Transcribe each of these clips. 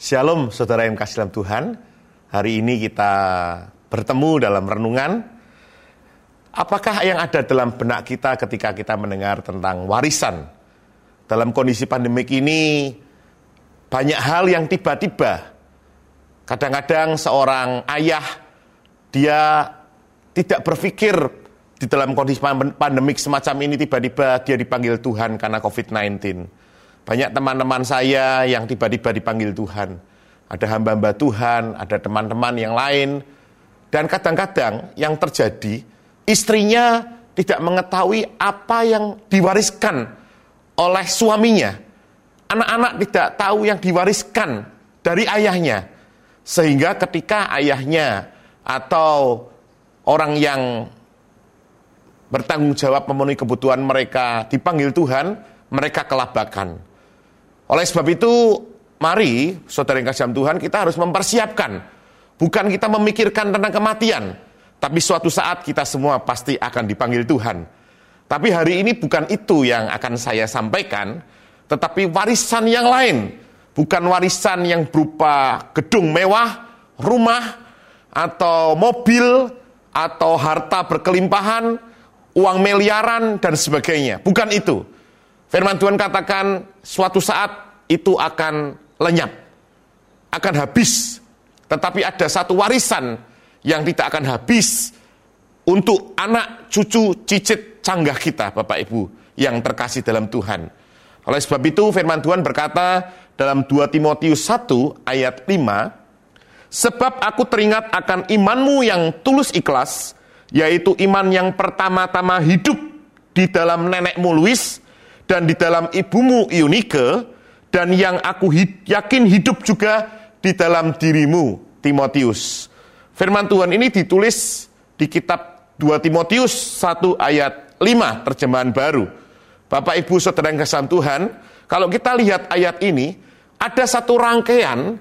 Shalom saudara yang kasih dalam Tuhan. Hari ini kita bertemu dalam renungan. Apakah yang ada dalam benak kita ketika kita mendengar tentang warisan? Dalam kondisi pandemik ini banyak hal yang tiba-tiba. Kadang-kadang seorang ayah dia tidak berpikir di dalam kondisi pandemik semacam ini tiba-tiba dia dipanggil Tuhan karena COVID-19 banyak teman-teman saya yang tiba-tiba dipanggil Tuhan. Ada hamba-hamba Tuhan, ada teman-teman yang lain. Dan kadang-kadang yang terjadi, istrinya tidak mengetahui apa yang diwariskan oleh suaminya. Anak-anak tidak tahu yang diwariskan dari ayahnya. Sehingga ketika ayahnya atau orang yang bertanggung jawab memenuhi kebutuhan mereka dipanggil Tuhan, mereka kelabakan. Oleh sebab itu, mari saudara yang kasih Tuhan, kita harus mempersiapkan. Bukan kita memikirkan tentang kematian, tapi suatu saat kita semua pasti akan dipanggil Tuhan. Tapi hari ini bukan itu yang akan saya sampaikan, tetapi warisan yang lain. Bukan warisan yang berupa gedung mewah, rumah, atau mobil, atau harta berkelimpahan, uang miliaran, dan sebagainya. Bukan itu. Firman Tuhan katakan suatu saat itu akan lenyap, akan habis. Tetapi ada satu warisan yang tidak akan habis untuk anak, cucu, cicit, canggah kita, Bapak Ibu, yang terkasih dalam Tuhan. Oleh sebab itu firman Tuhan berkata dalam 2 Timotius 1 ayat 5, Sebab aku teringat akan imanmu yang tulus ikhlas, yaitu iman yang pertama-tama hidup di dalam nenekmu Luis, dan di dalam ibumu Eunike dan yang aku yakin hidup juga di dalam dirimu Timotius. Firman Tuhan ini ditulis di kitab 2 Timotius 1 ayat 5 terjemahan baru. Bapak Ibu Saudara yang kasih Tuhan, kalau kita lihat ayat ini ada satu rangkaian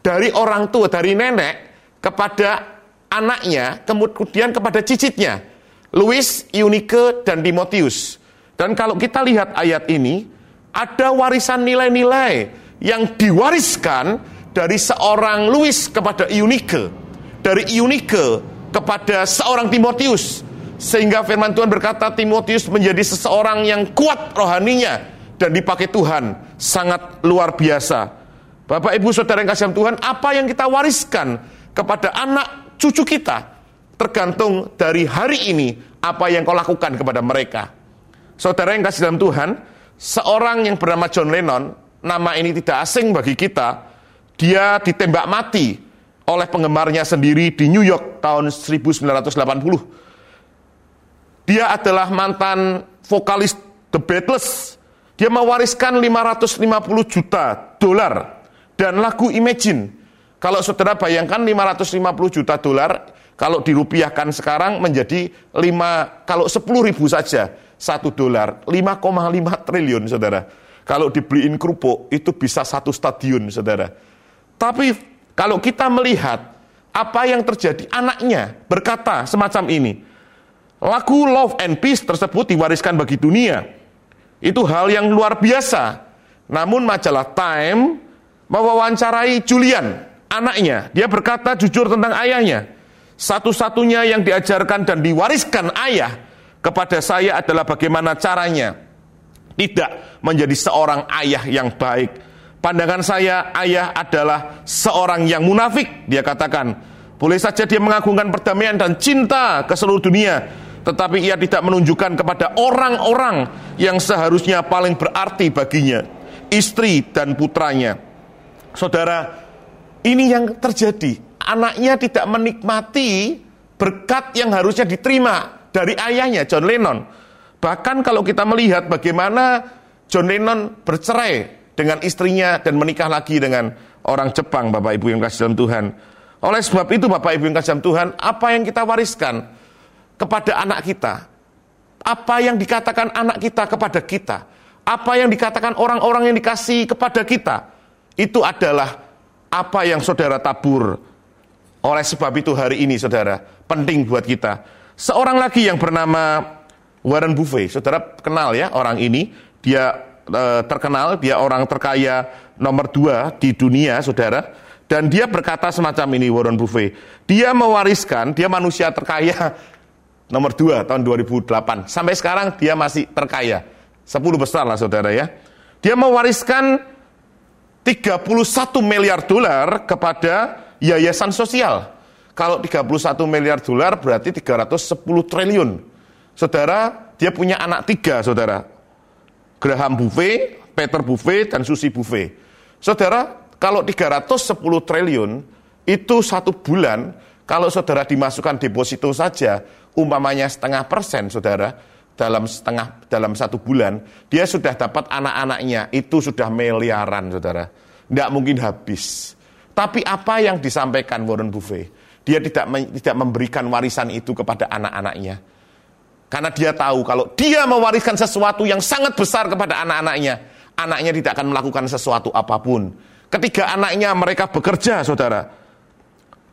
dari orang tua dari nenek kepada anaknya, kemudian kepada cicitnya, Louis, Eunike, dan Timotius. Dan kalau kita lihat ayat ini, ada warisan nilai-nilai yang diwariskan dari seorang Louis kepada Eunike, dari Eunike kepada seorang Timotius, sehingga firman Tuhan berkata Timotius menjadi seseorang yang kuat rohaninya dan dipakai Tuhan sangat luar biasa. Bapak Ibu Saudara yang kasih Tuhan, apa yang kita wariskan kepada anak cucu kita tergantung dari hari ini apa yang kau lakukan kepada mereka. Saudara yang kasih dalam Tuhan, seorang yang bernama John Lennon, nama ini tidak asing bagi kita, dia ditembak mati oleh penggemarnya sendiri di New York tahun 1980. Dia adalah mantan vokalis The Beatles. Dia mewariskan 550 juta dolar dan lagu Imagine. Kalau saudara bayangkan 550 juta dolar, kalau dirupiahkan sekarang menjadi 5, kalau 10 ribu saja satu dolar 5,5 triliun saudara. Kalau dibeliin kerupuk itu bisa satu stadion saudara. Tapi kalau kita melihat apa yang terjadi, anaknya berkata semacam ini. Lagu Love and Peace tersebut diwariskan bagi dunia. Itu hal yang luar biasa. Namun majalah Time mewawancarai Julian, anaknya. Dia berkata jujur tentang ayahnya. Satu-satunya yang diajarkan dan diwariskan ayah kepada saya adalah bagaimana caranya tidak menjadi seorang ayah yang baik. Pandangan saya, ayah adalah seorang yang munafik. Dia katakan, boleh saja dia mengagungkan perdamaian dan cinta ke seluruh dunia, tetapi ia tidak menunjukkan kepada orang-orang yang seharusnya paling berarti baginya, istri dan putranya. Saudara, ini yang terjadi. Anaknya tidak menikmati berkat yang harusnya diterima dari ayahnya John Lennon. Bahkan kalau kita melihat bagaimana John Lennon bercerai dengan istrinya dan menikah lagi dengan orang Jepang, Bapak Ibu yang kasih dalam Tuhan. Oleh sebab itu Bapak Ibu yang kasih dalam Tuhan, apa yang kita wariskan kepada anak kita? Apa yang dikatakan anak kita kepada kita? Apa yang dikatakan orang-orang yang dikasih kepada kita? Itu adalah apa yang saudara tabur. Oleh sebab itu hari ini saudara, penting buat kita Seorang lagi yang bernama Warren Buffett, saudara kenal ya orang ini, dia eh, terkenal, dia orang terkaya nomor dua di dunia, saudara. Dan dia berkata semacam ini, Warren Buffett. Dia mewariskan, dia manusia terkaya nomor dua tahun 2008. Sampai sekarang dia masih terkaya. 10 besar lah saudara ya. Dia mewariskan 31 miliar dolar kepada yayasan sosial. Kalau 31 miliar dolar berarti 310 triliun. Saudara, dia punya anak tiga, saudara. Graham Buffet, Peter Buffet, dan Susi Buffet. Saudara, kalau 310 triliun, itu satu bulan, kalau saudara dimasukkan deposito saja, umpamanya setengah persen, saudara, dalam setengah dalam satu bulan, dia sudah dapat anak-anaknya, itu sudah miliaran, saudara. Tidak mungkin habis. Tapi apa yang disampaikan Warren Buffett? Dia tidak tidak memberikan warisan itu kepada anak-anaknya. Karena dia tahu kalau dia mewariskan sesuatu yang sangat besar kepada anak-anaknya, anaknya tidak akan melakukan sesuatu apa pun. Ketiga anaknya mereka bekerja, saudara.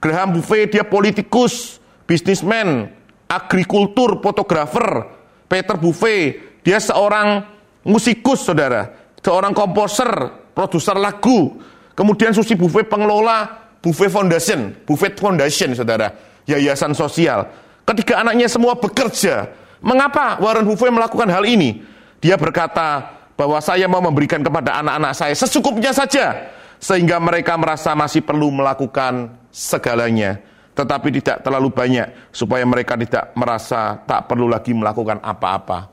Graham Buffet dia politikus, bisnismen, agrikultur, fotografer. Peter Buffet dia seorang musikus, saudara. Seorang komposer, produser lagu. Kemudian Susi Buffet pengelola Buffet Foundation, Buffet Foundation, saudara. Yayasan sosial. Ketiga anaknya semua bekerja Mengapa Warren Buffett melakukan hal ini? Dia berkata bahwa saya mau memberikan kepada anak-anak saya secukupnya saja sehingga mereka merasa masih perlu melakukan segalanya tetapi tidak terlalu banyak supaya mereka tidak merasa tak perlu lagi melakukan apa-apa.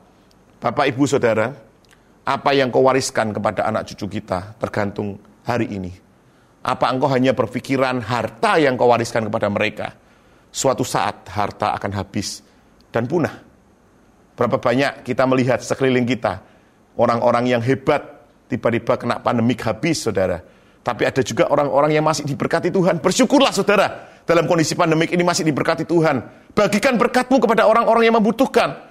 Bapak Ibu Saudara, apa yang kau wariskan kepada anak cucu kita tergantung hari ini. Apa engkau hanya berpikiran harta yang kau wariskan kepada mereka? Suatu saat harta akan habis dan punah. Berapa banyak kita melihat sekeliling kita, orang-orang yang hebat tiba-tiba kena pandemik habis, saudara. Tapi ada juga orang-orang yang masih diberkati Tuhan. Bersyukurlah saudara, dalam kondisi pandemik ini masih diberkati Tuhan. Bagikan berkatmu kepada orang-orang yang membutuhkan.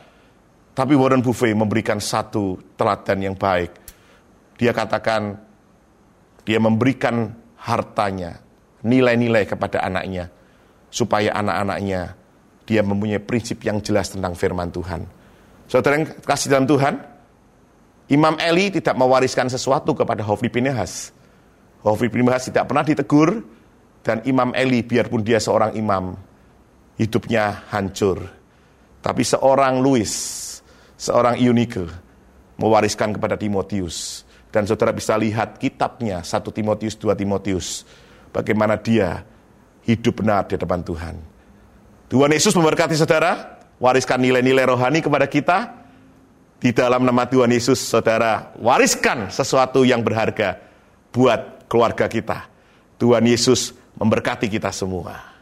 Tapi Warren Buffett memberikan satu teladan yang baik. Dia katakan, dia memberikan hartanya, nilai-nilai kepada anaknya. Supaya anak-anaknya, dia mempunyai prinsip yang jelas tentang firman Tuhan. Saudara yang kasih dalam Tuhan, Imam Eli tidak mewariskan sesuatu kepada Hofni Pinehas. Hofni Pinehas tidak pernah ditegur, dan Imam Eli biarpun dia seorang imam, hidupnya hancur. Tapi seorang Louis, seorang Eunike, mewariskan kepada Timotius. Dan saudara bisa lihat kitabnya, 1 Timotius, 2 Timotius, bagaimana dia hidup benar di depan Tuhan. Tuhan Yesus memberkati saudara, wariskan nilai-nilai rohani kepada kita. Di dalam nama Tuhan Yesus, saudara, wariskan sesuatu yang berharga buat keluarga kita. Tuhan Yesus memberkati kita semua.